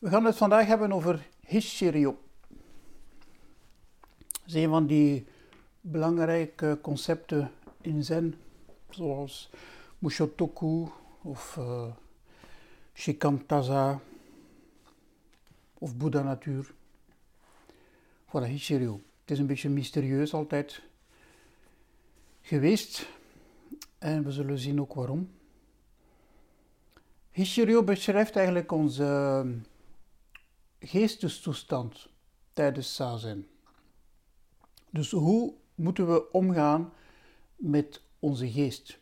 We gaan het vandaag hebben over Hishirio. Dat is een van die belangrijke concepten in Zen, zoals Mushotoku of uh, Shikantaza of Boeddha natuur. Voilà, Hishirio. Het is een beetje mysterieus altijd geweest en we zullen zien ook waarom. Hishirio beschrijft eigenlijk onze geestestoestand tijdens zazen. Dus hoe moeten we omgaan met onze geest,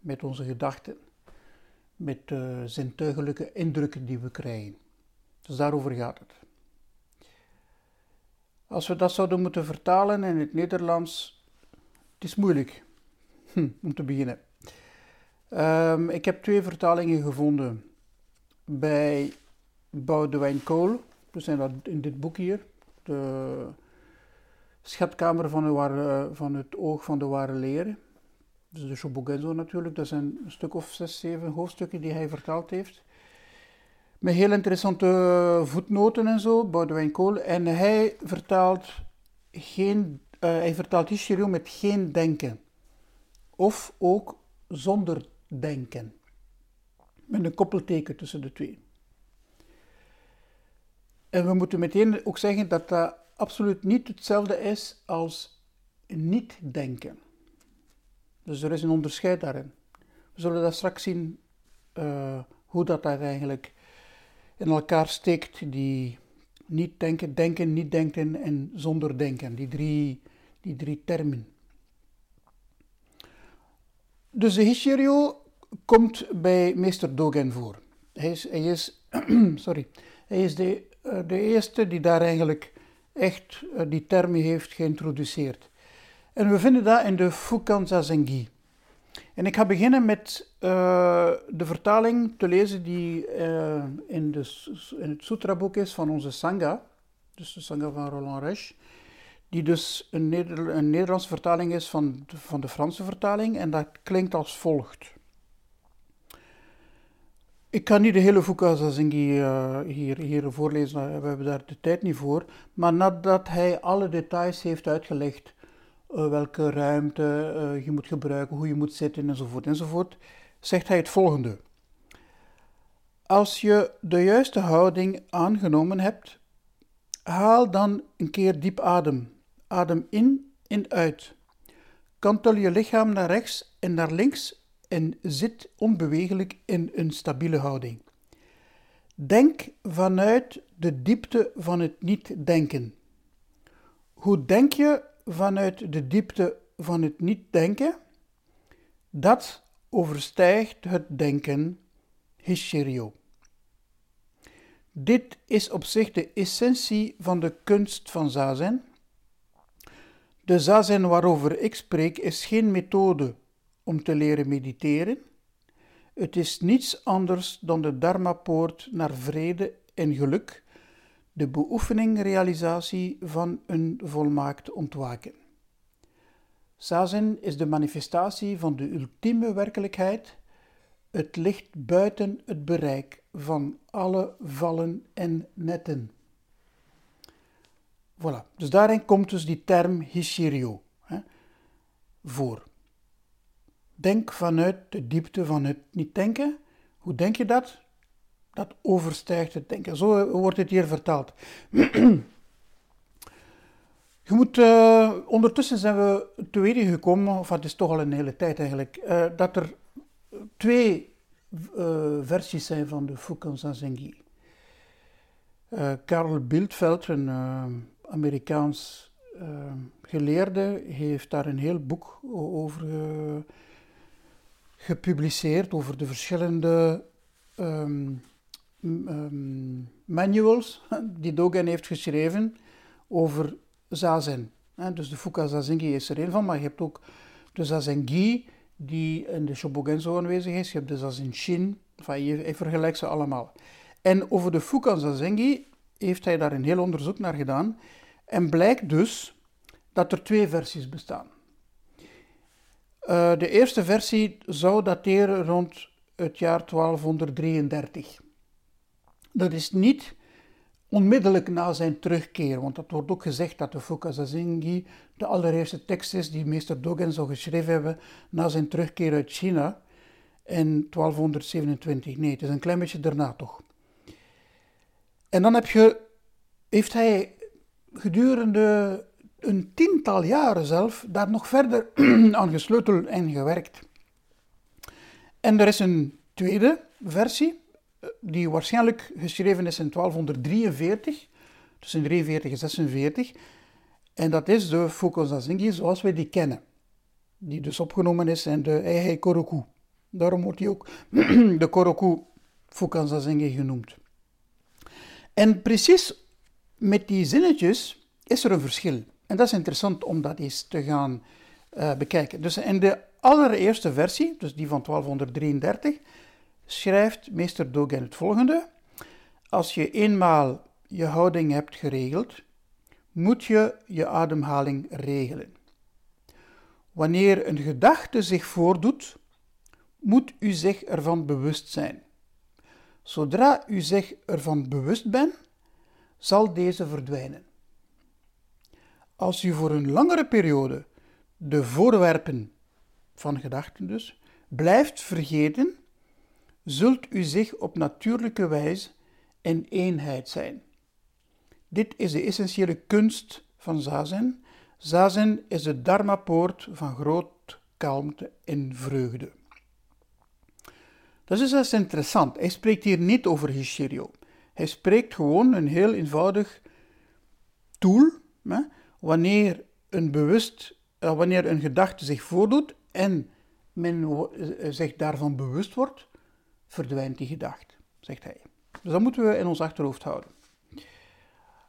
met onze gedachten, met de zintuigelijke indrukken die we krijgen. Dus daarover gaat het. Als we dat zouden moeten vertalen in het Nederlands, het is moeilijk hm, om te beginnen. Um, ik heb twee vertalingen gevonden bij Boudewijn Kool. We zijn dat in dit boek hier. De schatkamer van, ware, van het oog van de ware leren. Dus de Shobogenzo natuurlijk. Dat zijn een stuk of zes, zeven hoofdstukken die hij vertaald heeft. Met heel interessante voetnoten en zo, Boudewijn Kool. En hij vertaalt, geen, uh, hij vertaalt Ishiro met geen denken. Of ook zonder denken. Met een koppelteken tussen de twee. En we moeten meteen ook zeggen dat dat absoluut niet hetzelfde is als niet denken. Dus er is een onderscheid daarin. We zullen dat straks zien uh, hoe dat eigenlijk in elkaar steekt, die niet denken, denken, niet denken en zonder denken, die drie, die drie termen. Dus de Hishirio komt bij meester Dogen voor. Hij is, hij is, sorry, hij is de, eh, de eerste die daar eigenlijk echt eh, die term heeft geïntroduceerd. En we vinden dat in de Fukan Zazengi. En ik ga beginnen met uh, de vertaling te lezen die in, de, in het Sutra-boek is van onze Sangha, dus de Sangha van Roland Resch, die dus een, een Nederlandse vertaling is van van de Franse vertaling en dat klinkt als volgt. Ik kan niet de hele Fukazazingi uh, hier, hier voorlezen, we hebben daar de tijd niet voor. Maar nadat hij alle details heeft uitgelegd, uh, welke ruimte je moet gebruiken, hoe je moet zitten enzovoort enzovoort, zegt hij het volgende. Als je de juiste houding aangenomen hebt, haal dan een keer diep adem. Adem in en uit. Kantel je lichaam naar rechts en naar links en zit onbewegelijk in een stabiele houding. Denk vanuit de diepte van het niet-denken. Hoe denk je vanuit de diepte van het niet-denken? Dat overstijgt het denken Hishirio. Dit is op zich de essentie van de kunst van zazen. De zazen waarover ik spreek is geen methode om te leren mediteren. Het is niets anders dan de Dharma-poort naar vrede en geluk, de beoefening-realisatie van een volmaakt ontwaken. Zazen is de manifestatie van de ultieme werkelijkheid. Het ligt buiten het bereik van alle vallen en netten. Voilà, dus daarin komt dus die term Hishirio hè, voor. Denk vanuit de diepte van het niet denken. Hoe denk je dat? Dat overstijgt het denken. Zo wordt het hier vertaald. Je moet, uh, ondertussen zijn we te weten gekomen, of het is toch al een hele tijd eigenlijk, uh, dat er twee versies zijn van de Fukan Zazengi. Karl Bildveld, een Amerikaans geleerde, heeft daar een heel boek over gepubliceerd over de verschillende um, um, manuals die Dogen heeft geschreven over zazen. Dus de Fuka Zazengi is er een van, maar je hebt ook de Zazengi die in de Shobogenzo aanwezig is. Je hebt de Zazen Shin, enfin, je ze allemaal. En over de Fuka Zazengi heeft hij daar een heel onderzoek naar gedaan. En blijkt dus dat er twee versies bestaan. Uh, de eerste versie zou dateren rond het jaar 1233. Dat is niet onmiddellijk na zijn terugkeer, want dat wordt ook gezegd dat de Fukazazingi de allereerste tekst is die meester Dogen zou geschreven hebben na zijn terugkeer uit China in 1227. Nee, het is een klein beetje daarna toch. En dan heb je, heeft hij gedurende een tiental jaren zelf daar nog verder aan gesleuteld en gewerkt. En er is een tweede versie, eh, die waarschijnlijk geschreven is in 1243, tussen 43 en 46. En dat is de Fukosazingi zoals wij die kennen. Die dus opgenomen is in de Eihei Koroku. Daarom wordt hij ook de Koroku Fukasazingi genoemd. En precies met die zinnetjes is er een verschil. En dat is interessant om dat eens te gaan uh, bekijken. Dus in de allereerste versie, dus die van 1233, schrijft meester Dogen het volgende. Als je eenmaal je houding hebt geregeld, moet je je ademhaling regelen. Wanneer een gedachte zich voordoet, moet u zich ervan bewust zijn. Zodra u zich ervan bewust bent, zal deze verdwijnen. Als u voor een langere periode de voorwerpen van gedachten dus blijft vergeten, zult u zich op natuurlijke wijze in eenheid zijn. Dit is de essentiële kunst van zazen. Zazen is de dharma-poort van groot kalmte en vreugde. Dat is dus interessant. Hij spreekt hier niet over Hishiryo. Hij spreekt gewoon een heel eenvoudig tool. Wanneer een bewust, eh, wanneer een gedachte zich voordoet en men eh, zich daarvan bewust wordt, verdwijnt die gedachte, zegt hij. Dus dat moeten we in ons achterhoofd houden.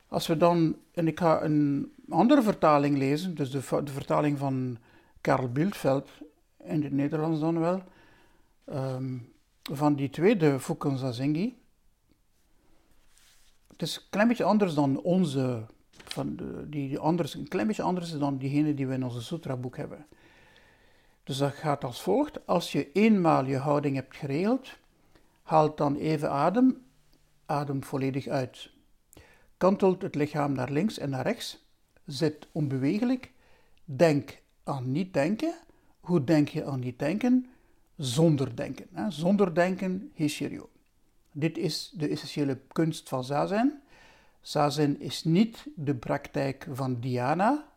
Als we dan, en ik ga een andere vertaling lezen, dus de, vertaling van Karel Bildveld, in het Nederlands dan wel, um, van die tweede Fukanzazengi. Het is een klein beetje anders dan onze, van de, die anders, een klein beetje anders dan diegene die we in onze sutra-boek hebben. Dus dat gaat als volgt. Als je eenmaal je houding hebt geregeld, haal dan even adem, adem volledig uit. Kantelt het lichaam naar links en naar rechts, zit onbewegelijk, denk aan niet denken. Hoe denk je aan niet denken? zonder denken. Hè. Zonder denken, Hishiryo. Dit is de essentiële kunst van Zazen. Zazen is niet de praktijk van Dhyana,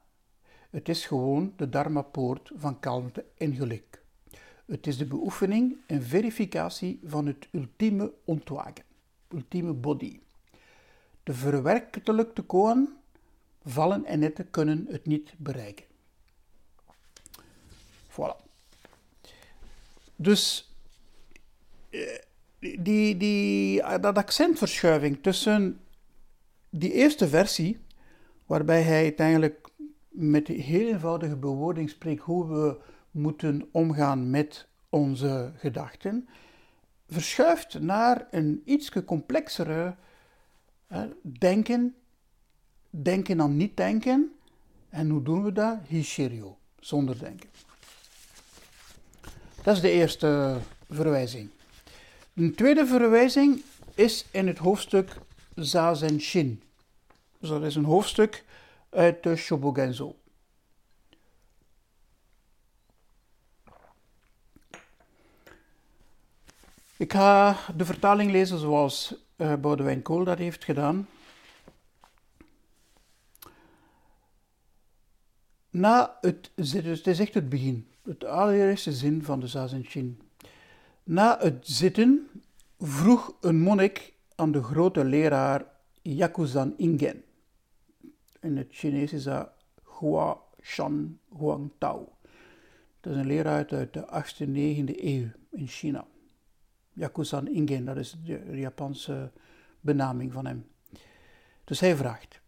het is gewoon de Dharma-poort van kalmte en geluk. Het is de beoefening en verificatie van het ultieme ontwaken, ultieme body. De verwerkelijkte koan, vallen en netten kunnen het niet bereiken. Voilà. Dus eh, die, die, dat accentverschuiving tussen die eerste versie, waarbij hij uiteindelijk met heel eenvoudige bewoording spreekt hoe we moeten omgaan met onze gedachten, verschuift naar een iets complexere denken, denken aan niet denken. En hoe doen we dat? Hishiryo, zonder denken. Dat is de eerste verwijzing. Een tweede verwijzing is in het hoofdstuk Zazen Shin. Dus dat is een hoofdstuk uit de Shobogenzo. Ik ga de vertaling lezen zoals uh, Boudewijn Kool dat heeft gedaan. Na het, dus het is echt het begin het allereerste zin van de Zazen Na het zitten vroeg een monnik aan de grote leraar Yakuzan Ingen. In het Chinees is dat Hua Shan Huang Tao. Dat is een leraar uit de 8e, 9e eeuw in China. Yakuzan Ingen, dat is de Japanse benaming van hem. Dus hij vraagt: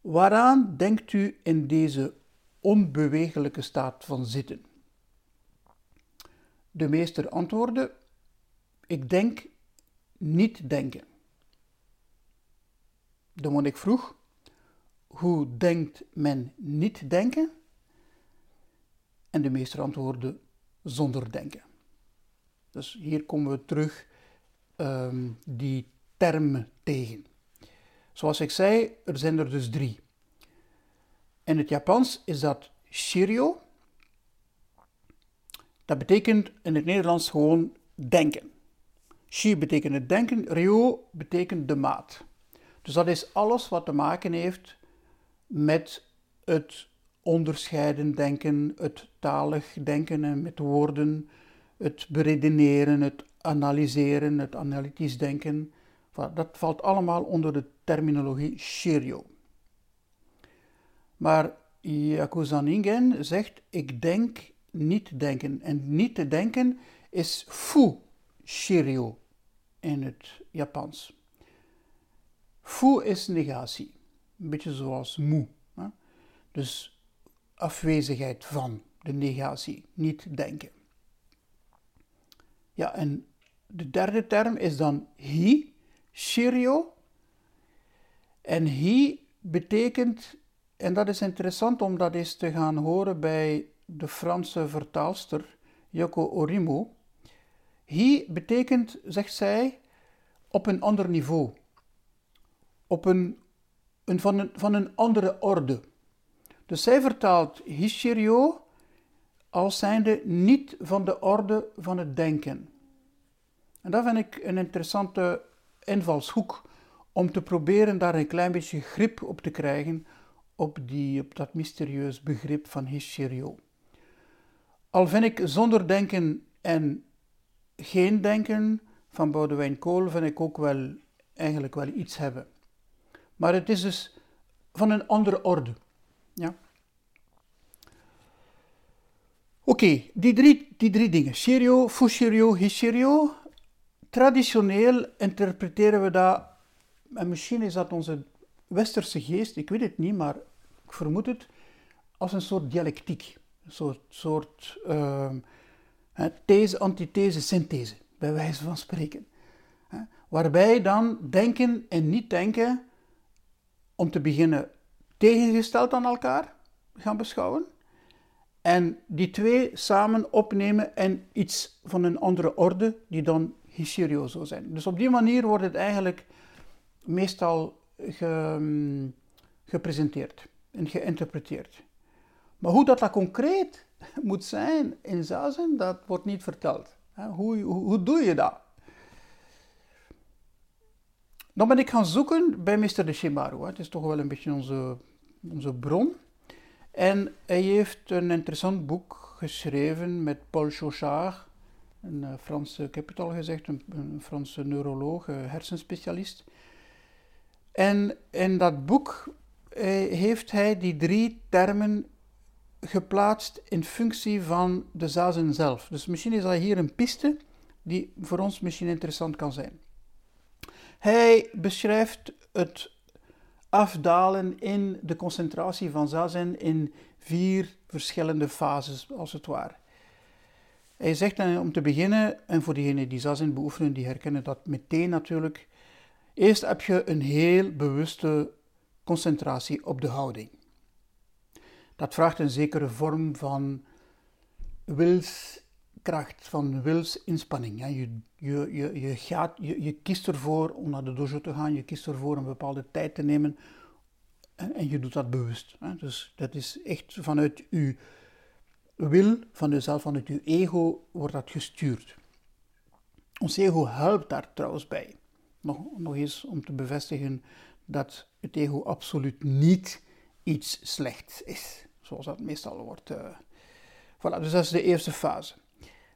Waaraan denkt u in deze onbewegelijke staat van zitten? De meester antwoordde: Ik denk niet denken. De monnik vroeg: Hoe denkt men niet denken? En de meester antwoordde: Zonder denken. Dus hier komen we terug um, die termen tegen. Zoals ik zei, er zijn er dus drie. In het Japans is dat Shiryo. Dat betekent in het Nederlands gewoon denken. Shi betekent het denken, Ryo betekent de maat. Dus dat is alles wat te maken heeft met het onderscheiden denken, het talig denken en met woorden, het beredeneren, het analyseren, het analytisch denken. Dat valt allemaal onder de terminologie Shiryo. Maar Yakuzaningen zegt: Ik denk niet denken. En niet te denken is fu shiryo in het Japans. Fu is negatie, een beetje zoals moe. Hè? Dus afwezigheid van, de negatie, niet denken. Ja, en de derde term is dan hi, shiryo. En hi betekent, en dat is interessant om dat eens te gaan horen bij de Franse vertaalster Yoko Orimo. Hi betekent, zegt zij, op een ander niveau. Op een, een, van, een, van een andere orde. Dus zij vertaalt Hishiryo als zijnde niet van de orde van het denken. En dat vind ik een interessante invalshoek om te proberen daar een klein beetje grip op te krijgen op, die, op dat mysterieus begrip van Hishiryo. Al vind ik zonder denken en geen denken van Boudewijn Kool vind ik ook wel eigenlijk wel iets hebben. Maar het is dus van een andere orde. Ja. Oké, die, drie, die drie dingen. Shiryo, Fushiryo, Hishiryo. Traditioneel interpreteren we dat, en misschien is dat onze westerse geest, ik weet het niet, maar ik vermoed het, als een soort dialectiek. Een soort, soort uh, these, antithese, synthese, bij wijze van spreken. Waarbij dan denken en niet denken, om te beginnen, tegengesteld aan elkaar gaan beschouwen. En die twee samen opnemen en iets van een andere orde, die dan Hishiryo zou zijn. Dus op die manier wordt het eigenlijk meestal ge, gepresenteerd en geïnterpreteerd. Maar hoe dat, dat concreet moet zijn in Zazen, dat wordt niet verteld. Hoe, hoe doe je dat? Dan ben ik gaan zoeken bij Mr. de Shimaru. Het is toch wel een beetje onze, onze bron. En hij heeft een interessant boek geschreven met Paul Chauchard, een eh, Franse, ik het al gezegd, een, een Franse neuroloog, hersenspecialist. En in dat boek eh, heeft hij die drie termen geplaatst in functie van de zazen zelf. Dus misschien is dat hier een piste die voor ons misschien interessant kan zijn. Hij beschrijft het afdalen in de concentratie van zazen in vier verschillende fases, als het ware. Hij zegt om te beginnen, en voor diegenen die zazen beoefenen, die herkennen dat meteen natuurlijk. Eerst heb je een heel bewuste concentratie op de houding. Dat vraagt een zekere vorm van wilskracht, van wilsinspanning. Je, je, je, je, gaat, je, kiest ervoor om naar de dojo te gaan, je kiest ervoor een bepaalde tijd te nemen en, en je doet dat bewust. Dus dat is echt vanuit je wil, van jezelf, vanuit je ego, wordt dat gestuurd. Ons ego helpt daar trouwens bij. Nog, nog eens om te bevestigen dat het ego absoluut niet iets slechts is zoals dat meestal wordt. Uh, voilà, dus dat is de eerste fase.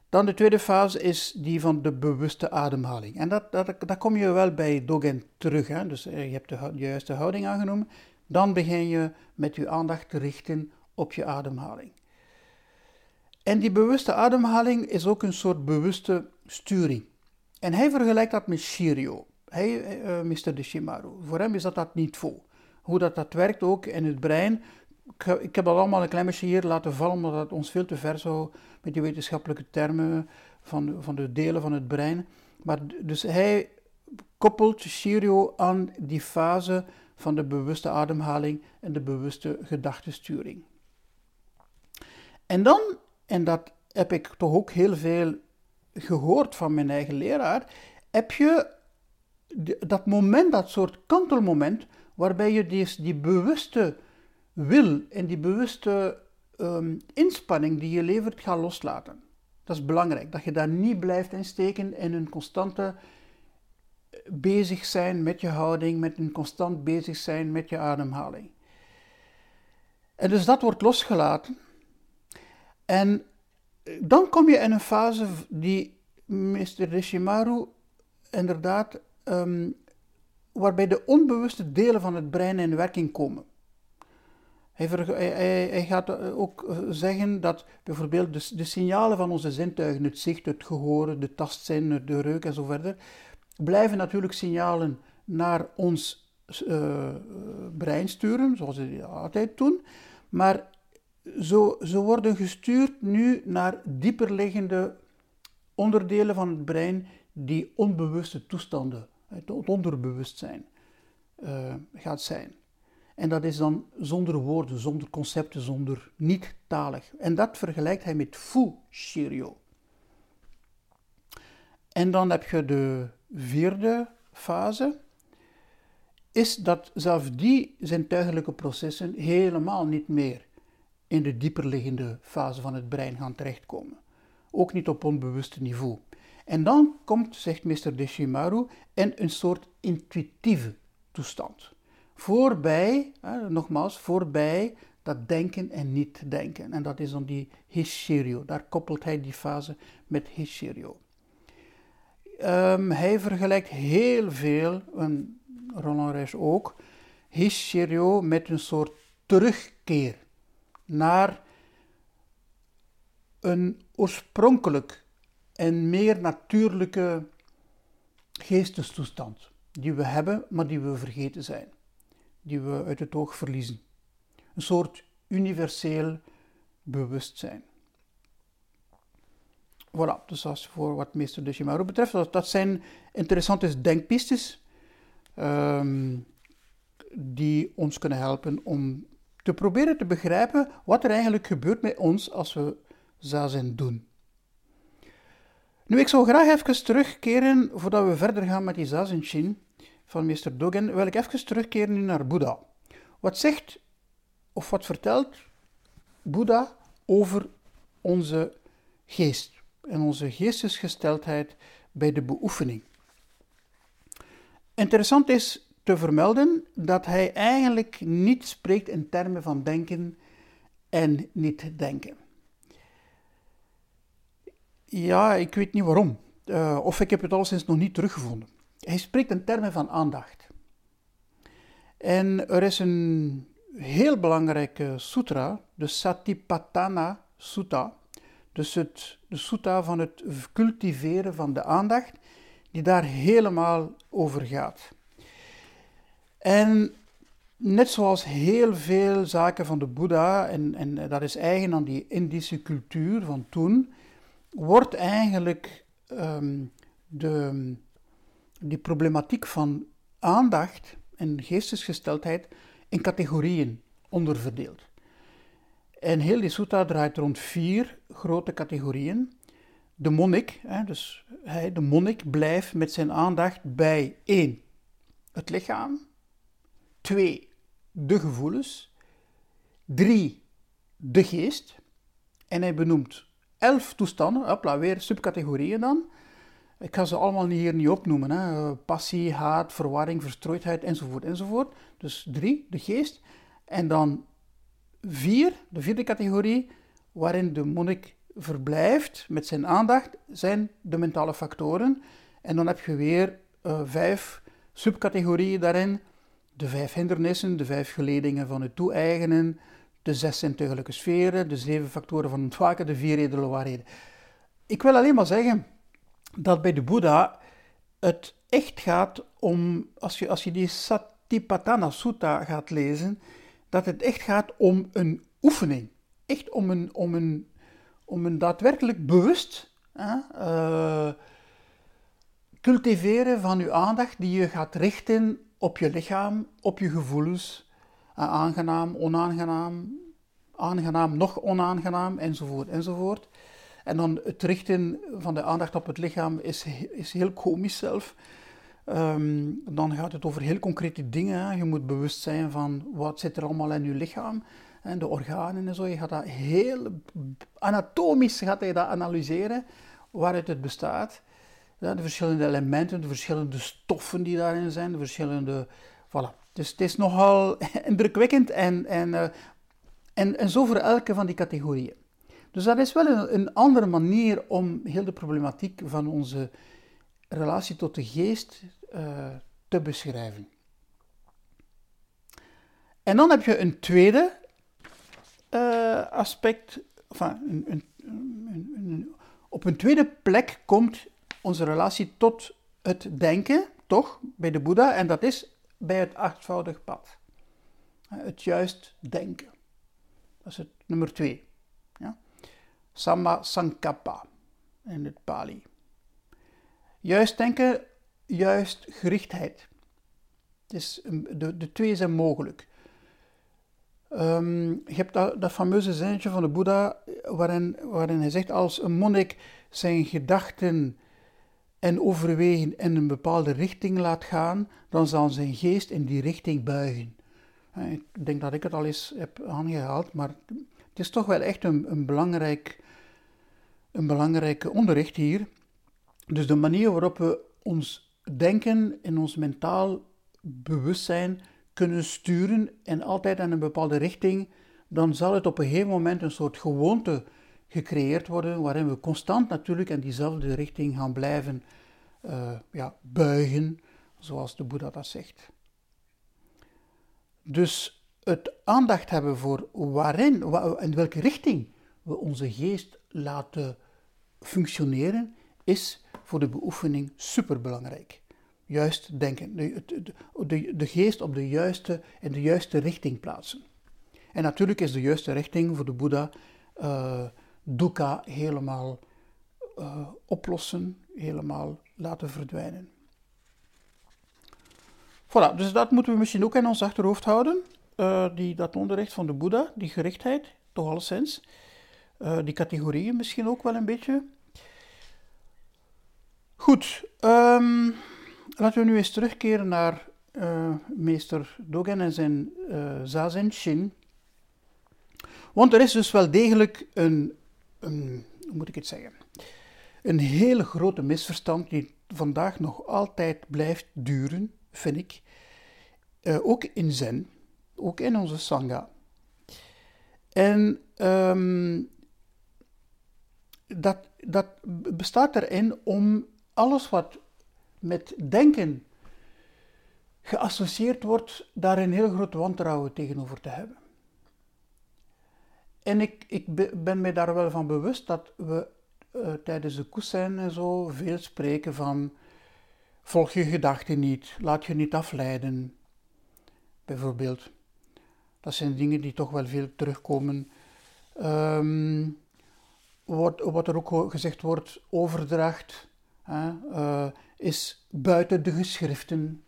Dan de tweede fase is die van de bewuste ademhaling. En dat, dat, daar kom je wel bij Dogen terug. Hè? Dus eh, je hebt de, juiste houding aangenomen. Dan begin je met je aandacht te richten op je ademhaling. En die bewuste ademhaling is ook een soort bewuste sturing. En hij vergelijkt dat met Shiryo. Hij, uh, Mr. De Shimaru. Voor hem is dat dat niet vol. Hoe dat, dat werkt ook in het brein ik, heb dat allemaal een klein beetje hier laten vallen, omdat het ons veel te ver zou met die wetenschappelijke termen van, van de delen van het brein. Maar dus hij koppelt Shirio aan die fase van de bewuste ademhaling en de bewuste gedachtensturing. En dan, en dat heb ik toch ook heel veel gehoord van mijn eigen leraar, heb je dat moment, dat soort kantelmoment, waarbij je die, die bewuste wil en die bewuste um, inspanning die je levert gaat loslaten. Dat is belangrijk, dat je daar niet blijft in een constante eh, bezig zijn met je houding, met een constant bezig zijn met je ademhaling. En dus dat wordt losgelaten. En eh, dan kom je in een fase die Mr. Deshimaru inderdaad, um, waarbij de onbewuste delen van het brein in werking komen. Hij, gaat eh, ook eh, zeggen dat bijvoorbeeld de, de, signalen van onze zintuigen, het zicht, het gehoor, de tastzin, de reuk en zo verder, blijven natuurlijk signalen naar ons uh, brein sturen, zoals ze altijd doen. Maar zo, ze worden gestuurd nu naar dieper liggende onderdelen van het brein die onbewuste toestanden, het onderbewustzijn, gaat zijn. En dat is dan zonder woorden, zonder concepten, zonder niet-talig. En dat vergelijkt hij met Fu Shiryo. En dan heb je de vierde fase, is dat zelfs die zintuigelijke processen helemaal niet meer in de dieperliggende fase van het brein gaan terechtkomen. Ook niet op onbewuste niveau. En dan komt, zegt meester Deshimaru, in een soort intuïtieve toestand. Voorbij, nogmaals, voorbij dat denken en niet denken. En dat is dan die Hishirio. Daar koppelt hij die fase met Hishirio. Um, hij vergelijkt heel veel, en Roland Reis ook, Hishirio met een soort terugkeer naar een oorspronkelijk en meer natuurlijke geestestoestand die we hebben, maar die we vergeten zijn die we uit het oog verliezen. Een soort universeel bewustzijn. Voilà, dus als voor wat meester de Shimaru betreft, dat, zijn interessante denkpistes um, die ons kunnen helpen om te proberen te begrijpen wat er eigenlijk gebeurt met ons als we zazen doen. Nu, ik zou graag even terugkeren, voordat we verder gaan met die zazen shin, van meester Dogen wil ik even terugkeren naar Boeddha. Wat zegt of wat vertelt Boeddha over onze geest en onze geestesgesteldheid bij de beoefening? Interessant is te vermelden dat hij eigenlijk niet spreekt in termen van denken en niet denken. Ja, ik weet niet waarom. Uh, of ik heb het alleszins nog niet teruggevonden. Hij spreekt in termen van aandacht. En er is een heel belangrijke sutra, de Satipatthana Sutta, dus het, de sutta van het cultiveren van de aandacht, die daar helemaal over gaat. En net zoals heel veel zaken van de Boeddha, en, en dat is eigen aan die Indische cultuur van toen, wordt eigenlijk um, de, die problematiek van aandacht en geestesgesteldheid in categorieën onderverdeeld. En heel die sutta draait rond vier grote categorieën. De monnik, dus hij, de monnik, blijft met zijn aandacht bij één, het lichaam, twee, de gevoelens, drie, de geest, en hij benoemt elf toestanden, hopla, weer subcategorieën dan, ik ga ze allemaal hier niet opnoemen. Hè. Passie, haat, verwarring, verstrooidheid enzovoort enzovoort. Dus drie, de geest. En dan vier, de vierde categorie, waarin de monnik verblijft met zijn aandacht, zijn de mentale factoren. En dan heb je weer uh, vijf subcategorieën daarin. De vijf hindernissen, de vijf geledingen van het toe-eigenen, de zes zintuigelijke sferen, de zeven factoren van ontwaken, de vier edele waarheden. Ik wil alleen maar zeggen, dat bij de Boeddha het echt gaat om, als je, als je die Satipatthana Sutta gaat lezen, dat het echt gaat om een oefening. Echt om een, om een, om een daadwerkelijk bewust uh, cultiveren van je aandacht die je gaat richten op je lichaam, op je gevoelens, uh, aangenaam, onaangenaam, aangenaam, nog onaangenaam, enzovoort, enzovoort. En dan het richten van de aandacht op het lichaam is, is heel komisch zelf. Ehm, dan gaat het over heel concrete dingen. Je moet bewust zijn van wat zit er allemaal in je lichaam en de organen en zo. Je gaat dat heel anatomisch gaat hij dat analyseren waaruit het bestaat. De verschillende elementen, de verschillende stoffen die daarin zijn, de verschillende. Voilà. Dus het is nogal indrukwekkend en, en, uh, en, en zo voor elke van die categorieën. Dus dat is wel een, andere manier om heel de problematiek van onze relatie tot de geest uh, te beschrijven. En dan heb je een tweede uh, aspect, enfin, een, een, op een tweede plek komt onze relatie tot het denken, toch, bij de Boeddha, en dat is bij het achtvoudig pad. Het juist denken. Dat is het nummer twee. Ja? Samma Sankappa in het Pali. Juist denken, juist gerichtheid. De, de twee zijn mogelijk. Um, je hebt dat, dat fameuze zinnetje van de Boeddha, waarin, waarin hij zegt: Als een monnik zijn gedachten en overwegen in een bepaalde richting laat gaan, dan zal zijn geest in die richting buigen. Ik denk dat ik het al eens heb aangehaald, maar het is toch wel echt een, een, belangrijk, een belangrijk onderricht hier. Dus de manier waarop we ons denken en ons mentaal bewustzijn kunnen sturen en altijd in een bepaalde richting, dan zal het op een gegeven moment een soort gewoonte gecreëerd worden, waarin we constant natuurlijk in diezelfde richting gaan blijven uh, ja, buigen, zoals de Boeddha dat zegt. Dus het aandacht hebben voor waarin, in welke richting we onze geest laten functioneren, is voor de beoefening superbelangrijk. Juist denken, de, de, geest op de juiste, in de juiste richting plaatsen. En natuurlijk is de juiste richting voor de Boeddha uh, dukkha helemaal uh, oplossen, helemaal laten verdwijnen. Voilà, dus dat moeten we misschien ook in ons achterhoofd houden. Uh, die, dat onderricht van de Boeddha, die gerichtheid, toch alleszins. Uh, die categorieën misschien ook wel een beetje. Goed, um, laten we nu eens terugkeren naar uh, meester Dogen en zijn Zazen Shin. Want er is dus wel degelijk een, een, hoe moet ik het zeggen, een hele grote misverstand die vandaag nog altijd blijft duren, vind ik. Ook in Zen, ook in onze Sangha. En um, dat, dat bestaat erin om alles wat met denken geassocieerd wordt, daar een heel groot wantrouwen tegenover te hebben. En ik, ik ben mij daar wel van bewust dat we uh, tijdens de koestijn en zo veel spreken van volg je gedachten niet, laat je niet afleiden, bijvoorbeeld. Dat zijn dingen die toch wel veel terugkomen. Um, wat, er ook gezegd wordt, overdracht, hè, uh, is buiten de geschriften.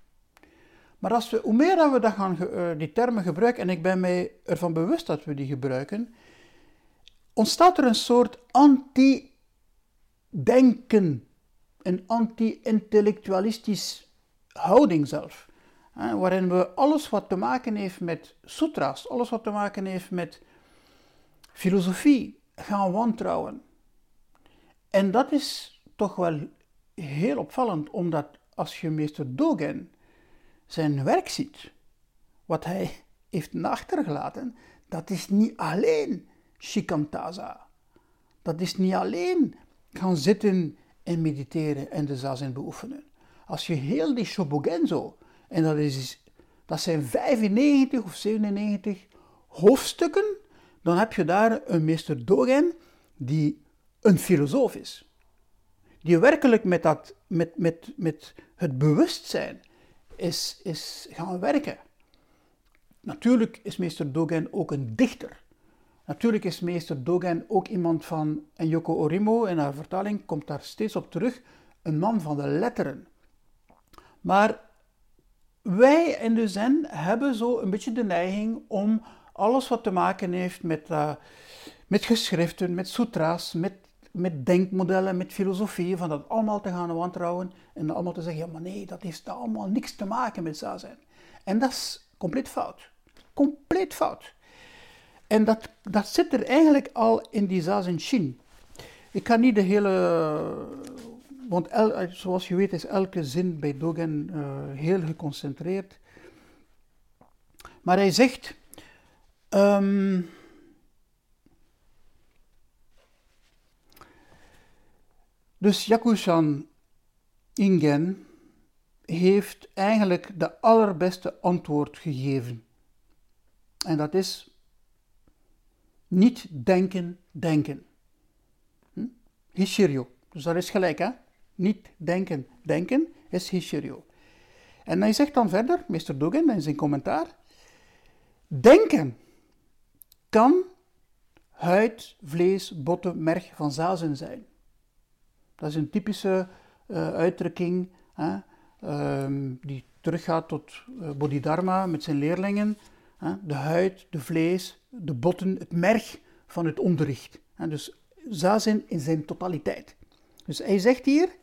Maar als we, hoe meer dat we dat gaan, uh, die termen gebruiken, en ik ben mij ervan bewust dat we die gebruiken, ontstaat er een soort anti denken, een anti-intellectualistisch houding zelf. Waarin we alles wat te maken heeft met sutra's, alles wat te maken heeft met filosofie, gaan wantrouwen. En dat is toch wel heel opvallend, omdat als je meester Dogen zijn werk ziet, wat hij heeft achtergelaten, dat is niet alleen shikantaza. Dat is niet alleen gaan zitten en mediteren en de zazen beoefenen. Als je heel die Shobogenzo, en dat, is, dat zijn 95 of 97 hoofdstukken, dan heb je daar een meester Dogen die een filosoof is. Die werkelijk met, dat, met, met, met het bewustzijn is, is gaan werken. Natuurlijk is meester Dogen ook een dichter. Natuurlijk is meester Dogen ook iemand van, en Yoko Orimo in haar vertaling komt daar steeds op terug, een man van de letteren. Maar wij in de Zen hebben zo een beetje de neiging om alles wat te maken heeft met, uh, met geschriften, met sutra's, met, met denkmodellen, met filosofie, van dat allemaal te gaan wantrouwen en allemaal te zeggen, ja maar nee, dat heeft allemaal niks te maken met zazen. En dat is compleet fout. Compleet fout. En dat, dat zit er eigenlijk al in die zazen shin. Ik kan niet de hele, want zoals je weet is elke zin bij Dogen uh, heel geconcentreerd. Maar hij zegt, um, dus Yakushan Ingen heeft eigenlijk de allerbeste antwoord gegeven. En dat is niet denken, denken. Hm? Hishiryo. Dus dat is gelijk, hè? Niet denken, denken is Hishiryo. En hij zegt dan verder, meester Dogen in zijn commentaar, denken kan huid, vlees, botten, merg van zazen zijn. Dat is een typische uh, uitdrukking hè, um, die teruggaat tot uh, Bodhidharma met zijn leerlingen. Hè, de huid, de vlees, de botten, het merg van het onderricht. Hè, dus zazen in zijn totaliteit. Dus hij zegt hier,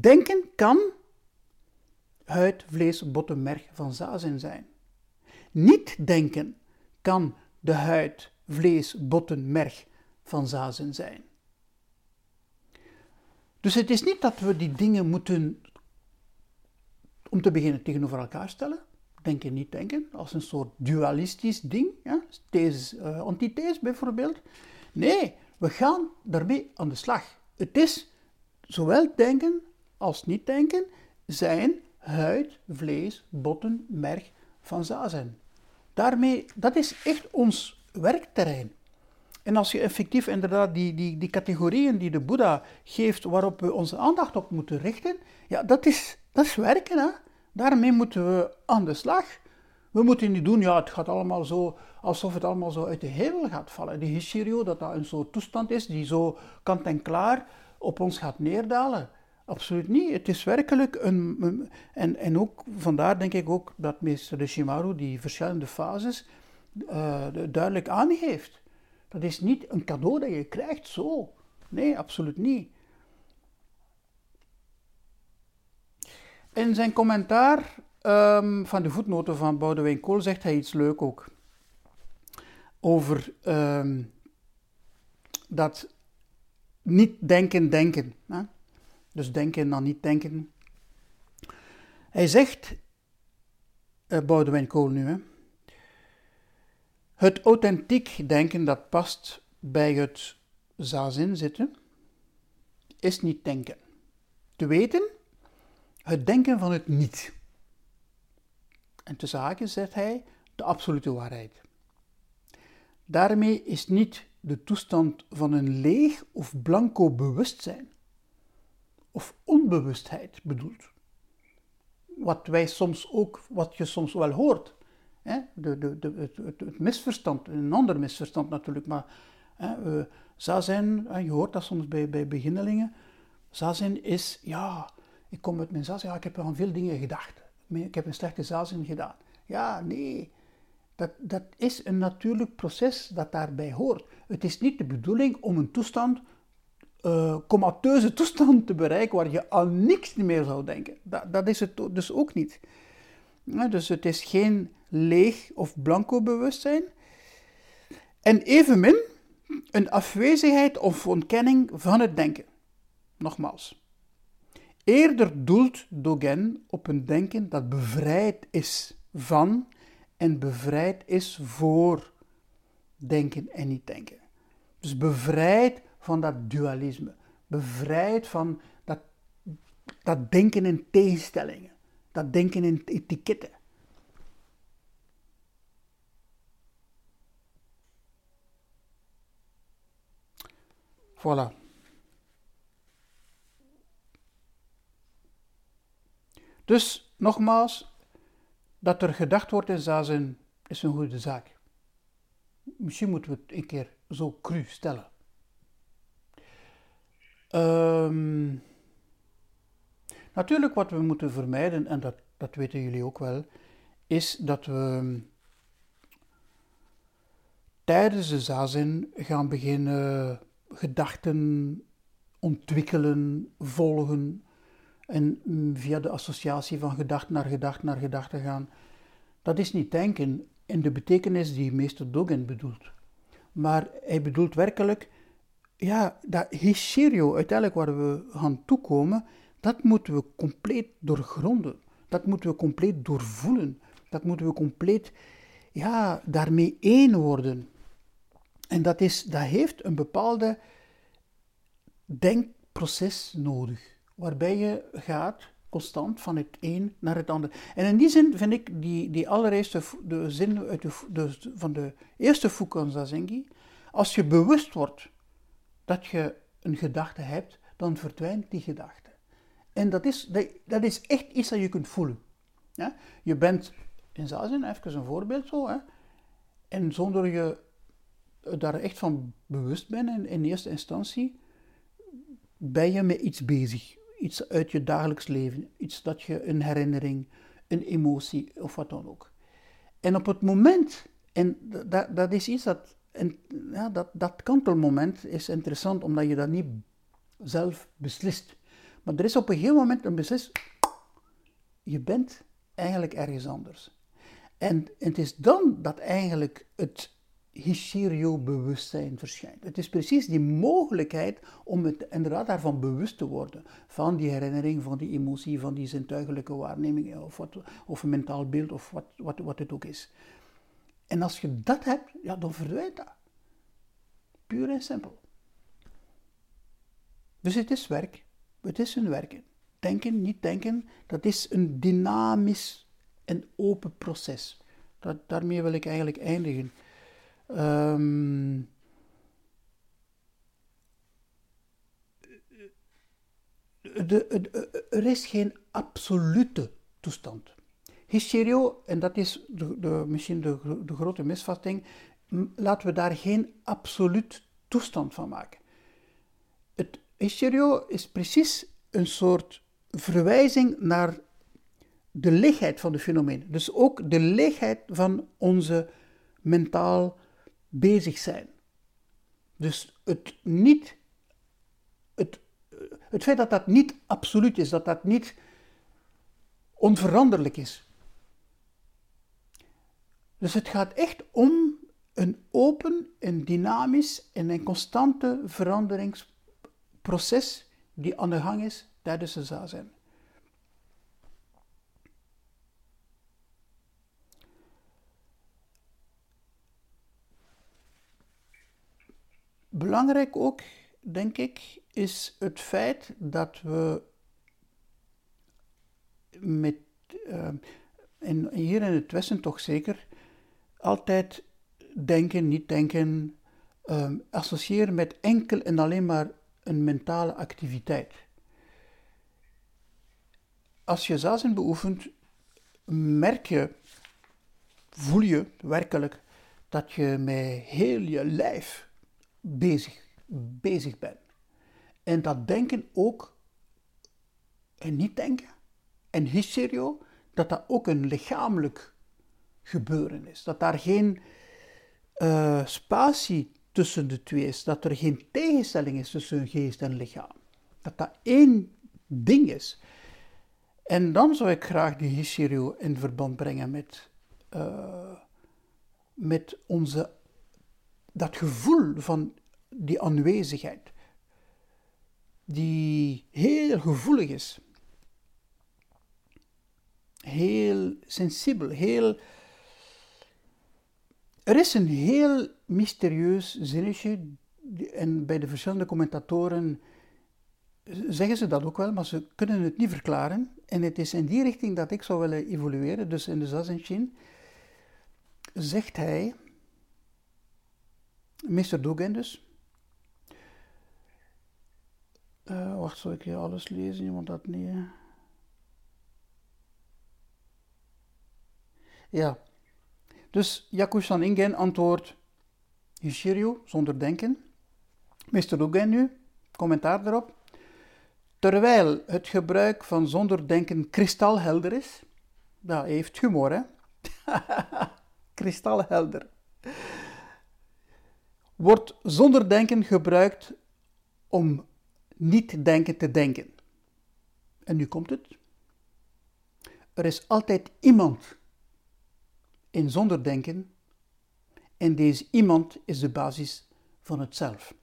denken kan huid, vlees, botten, merg van zazen zijn. Niet denken kan de huid, vlees, botten, merg van zazen zijn. Dus het is niet dat we die dingen moeten, om te beginnen, tegenover elkaar stellen. Denken, niet denken, als een soort dualistisch ding. Ja? These, uh, antithese bijvoorbeeld. Nee, we gaan daarmee aan de slag. Het is zowel denken als niet denken zijn huid, vlees, botten, merg van zazen. Daarmee, dat is echt ons werkterrein. En als je effectief inderdaad die, die, die categorieën die de Boeddha geeft waarop we onze aandacht op moeten richten, ja, dat is, dat is werken. Hè? Daarmee moeten we aan de slag. We moeten niet doen, ja, het gaat allemaal zo, alsof het allemaal zo uit de hemel gaat vallen. Die Hishiryo, dat dat een soort toestand is die zo kant en klaar op ons gaat neerdalen. Absoluut niet. Het is werkelijk een. en, en ook vandaar denk ik ook dat meester de Shimaru die verschillende fases uh, duidelijk aangeeft. Dat is niet een cadeau dat je krijgt zo. Nee, absoluut niet. In zijn commentaar um, van de voetnoten van Boudewijn Kool zegt hij iets leuk ook. Over um, dat niet denken, denken. Hè? Dus denken dan niet denken. Hij zegt, uh, Boudewijn Kool nu, hè, het authentiek denken dat past bij het zazin zitten, is niet denken. Te weten, het denken van het niet. En te zaken zegt hij de absolute waarheid. Daarmee is niet de toestand van een leeg of blanco bewustzijn of onbewustheid bedoeld. Wat wij soms ook, wat je soms wel hoort Hè? De, de, het, het, misverstand, een ander misverstand natuurlijk, maar hè, zazen, je hoort dat soms bij, bij beginnelingen, zazen is, ja, ik kom met mijn zazen, ja, ik heb aan veel dingen gedacht. Ik heb een slechte zazen gedaan. Ja, nee, dat, dat is een natuurlijk proces dat daarbij hoort. Het is niet de bedoeling om een toestand, uh, comateuze toestand te bereiken waar je aan niks meer zou denken. Dat, dat is het dus ook niet. dus het is geen leeg of blanco bewustzijn. En evenmin een afwezigheid of ontkenning van het denken. Nogmaals. Eerder doelt Dogen op een denken dat bevrijd is van en bevrijd is voor denken en niet denken. Dus bevrijd van dat dualisme, bevrijd van dat, dat denken in tegenstellingen, dat denken in etiketten. Voilà. Dus nogmaals, dat er gedacht wordt in zazen is een goede zaak. Misschien moeten we het een keer zo cru stellen. Um, natuurlijk wat we moeten vermijden, en dat, dat weten jullie ook wel, is dat we tijdens de zazen gaan beginnen gedachten ontwikkelen, volgen en via de associatie van gedachte naar gedachte naar gedachte gaan. Dat is niet denken in de betekenis die meester Dogen bedoelt. Maar hij bedoelt werkelijk, ja, dat hysterio uiteindelijk waar we gaan toekomen, dat moeten we compleet doorgronden. Dat moeten we compleet doorvoelen. Dat moeten we compleet, ja, daarmee één worden. En dat, is, dat heeft een bepaalde denkproces nodig, waarbij je gaat constant van het een naar het ander. En in die zin vind ik die, die allereerste de zin uit de, van de eerste Fukan Zazengi, als je bewust wordt dat je een gedachte hebt, dan verdwijnt die gedachte. En dat is, dat, is echt iets dat je kunt voelen. Ja? Je bent, in Zazen, even een voorbeeld zo, hè? en zonder je daar echt van bewust bent in, in eerste instantie, ben je met iets bezig. Iets uit je dagelijks leven. Iets dat je een herinnering, een emotie of wat dan ook. En op het moment, en dat, dat is iets dat, en, ja, dat, dat kantelmoment is interessant omdat je dat niet zelf beslist. Maar er is op een gegeven moment een beslis, je bent eigenlijk ergens anders. En het is dan dat eigenlijk het hysterio-bewustzijn verschijnt. Het is precies die mogelijkheid om het inderdaad daarvan bewust te worden. Van die herinnering, van die emotie, van die zintuigelijke waarneming, of, wat, of een mentaal beeld, of wat, wat, wat het ook is. En als je dat hebt, ja, dan verdwijnt dat. Puur en simpel. Dus het is werk. Het is een werken. Denken, niet denken, dat is een dynamisch en open proces. Dat, daarmee wil ik eigenlijk eindigen. Um, de, er is geen absolute toestand. Hysterio, en dat is de, de, misschien de, de grote misvatting, laten we daar geen absoluut toestand van maken. Het hysterio is precies een soort verwijzing naar de lichtheid van de fenomeen. Dus ook de lichtheid van onze mentaal bezig zijn. Dus het niet, het, het feit dat dat niet absoluut is, dat dat niet onveranderlijk is. Dus het gaat echt om een open, een dynamisch en een constante veranderingsproces die aan de gang is tijdens de zazen. Belangrijk ook, denk ik, is het feit dat we met, en hier in het Westen toch zeker, altijd denken, niet denken, uh, associëren met enkel en alleen maar een mentale activiteit. Als je zazen beoefent, merk je, voel je werkelijk dat je met heel je lijf bezig, bezig ben. En dat denken ook, en niet denken, en hysterio, dat dat ook een lichamelijk gebeuren is. Dat daar geen uh, spatie tussen de twee is. Dat er geen tegenstelling is tussen geest en lichaam. Dat dat één ding is. En dan zou ik graag die hysterio in verband brengen met, uh, met onze dat gevoel van die aanwezigheid, die heel gevoelig is, heel sensibel, heel. Er is een heel mysterieus zinnetje, en bij de verschillende commentatoren zeggen ze dat ook wel, maar ze kunnen het niet verklaren. En het is in die richting dat ik zou willen evolueren, dus in de Zazen zegt hij Mr. Dogen dus. Uh, wacht, zal ik hier alles lezen? Want dat niet. Ja. Dus Yakushan Ingen antwoordt Hishiryu zonder denken. Mr. Dogen nu, commentaar erop. Terwijl het gebruik van zonder denken kristalhelder is. Hij heeft humor, hè? kristalhelder wordt zonder denken gebruikt om niet denken te denken. En nu komt het. Er is altijd iemand in zonder denken en deze iemand is de basis van het zelf.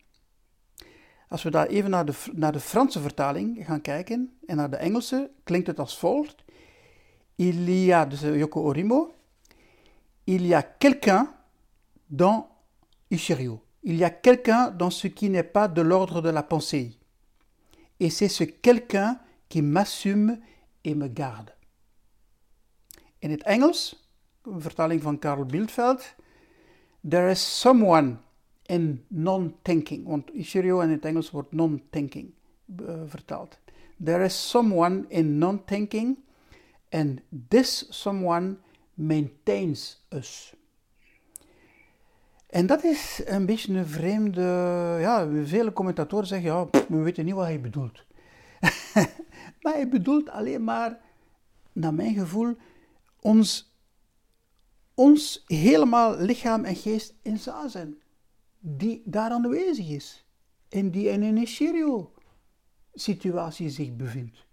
Als we daar even naar de, naar de Franse vertaling gaan kijken en naar de Engelse, klinkt het als volgt. Il y a, dus Yoko Orimo, il y a quelqu'un dans Ishirio. Il y a quelqu'un dans ce qui n'est pas de l'ordre de la pensée. Et c'est ce quelqu'un qui m'assume et me garde. In het Engels, een vertaling van Karl Bildveld, there is someone in non-thinking, want Ishirio in het Engels wordt non-thinking uh, vertaald. There is someone in non-thinking and this someone maintains us. En dat is een beetje een vreemde. Ja, vele commentatoren zeggen: ja, we weten niet wat hij bedoelt. maar hij bedoelt alleen maar, naar mijn gevoel, ons, ons helemaal lichaam en geest in zazen, die daar aanwezig is. En die in een Escherio-situatie zich bevindt.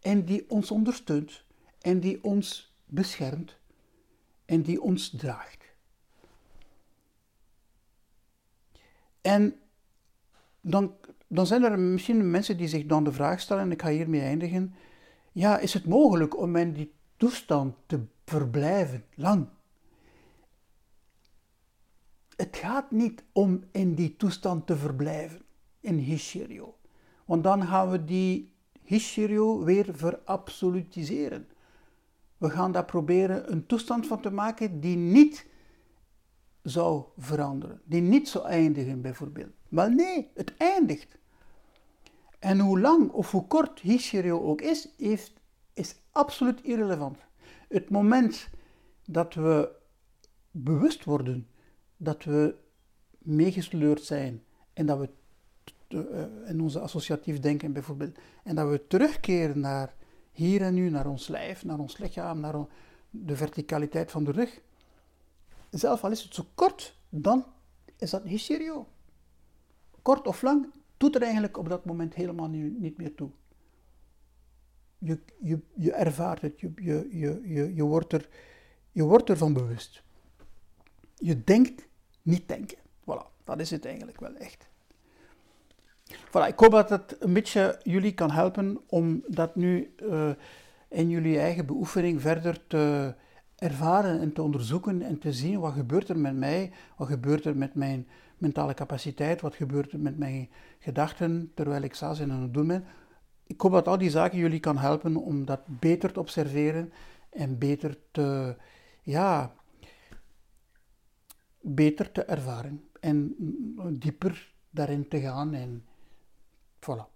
En die ons ondersteunt. En die ons beschermt. En die ons draagt. En dan, dan zijn er misschien mensen die zich dan de vraag stellen, en ik ga hiermee eindigen, ja, is het mogelijk om in die toestand te verblijven, lang? Het gaat niet om in die toestand te verblijven, in Hishirio. Want dan gaan we die Hishirio weer verabsolutiseren. We gaan daar proberen een toestand van te maken die niet zou veranderen, die niet zou eindigen bijvoorbeeld. Maar nee, het eindigt. En hoe lang of hoe kort Hishirio ook is, heeft, is absoluut irrelevant. Het moment dat we bewust worden dat we meegesleurd zijn en dat we eh, in onze associatief denken bijvoorbeeld, en dat we terugkeren naar hier en nu, naar ons lijf, naar ons lichaam, naar de verticaliteit van de rug, zelf al is het zo kort, dan is dat hysterio. Kort of lang doet er eigenlijk op dat moment helemaal niet meer toe. Je, je, je ervaart het, je, je, je, je, wordt er, je wordt ervan bewust. Je denkt niet denken. Voilà, dat is het eigenlijk wel echt. Voilà, ik hoop dat het een beetje jullie kan helpen om dat nu uh, in jullie eigen beoefening verder te, ervaren en te onderzoeken en te zien wat gebeurt er met mij, wat gebeurt er met mijn mentale capaciteit, wat gebeurt er met mijn gedachten terwijl ik sta en aan het doen ben. Ik hoop dat al die zaken jullie kan helpen om dat beter te observeren en beter te, ja, beter te ervaren en dieper daarin te gaan en voilà.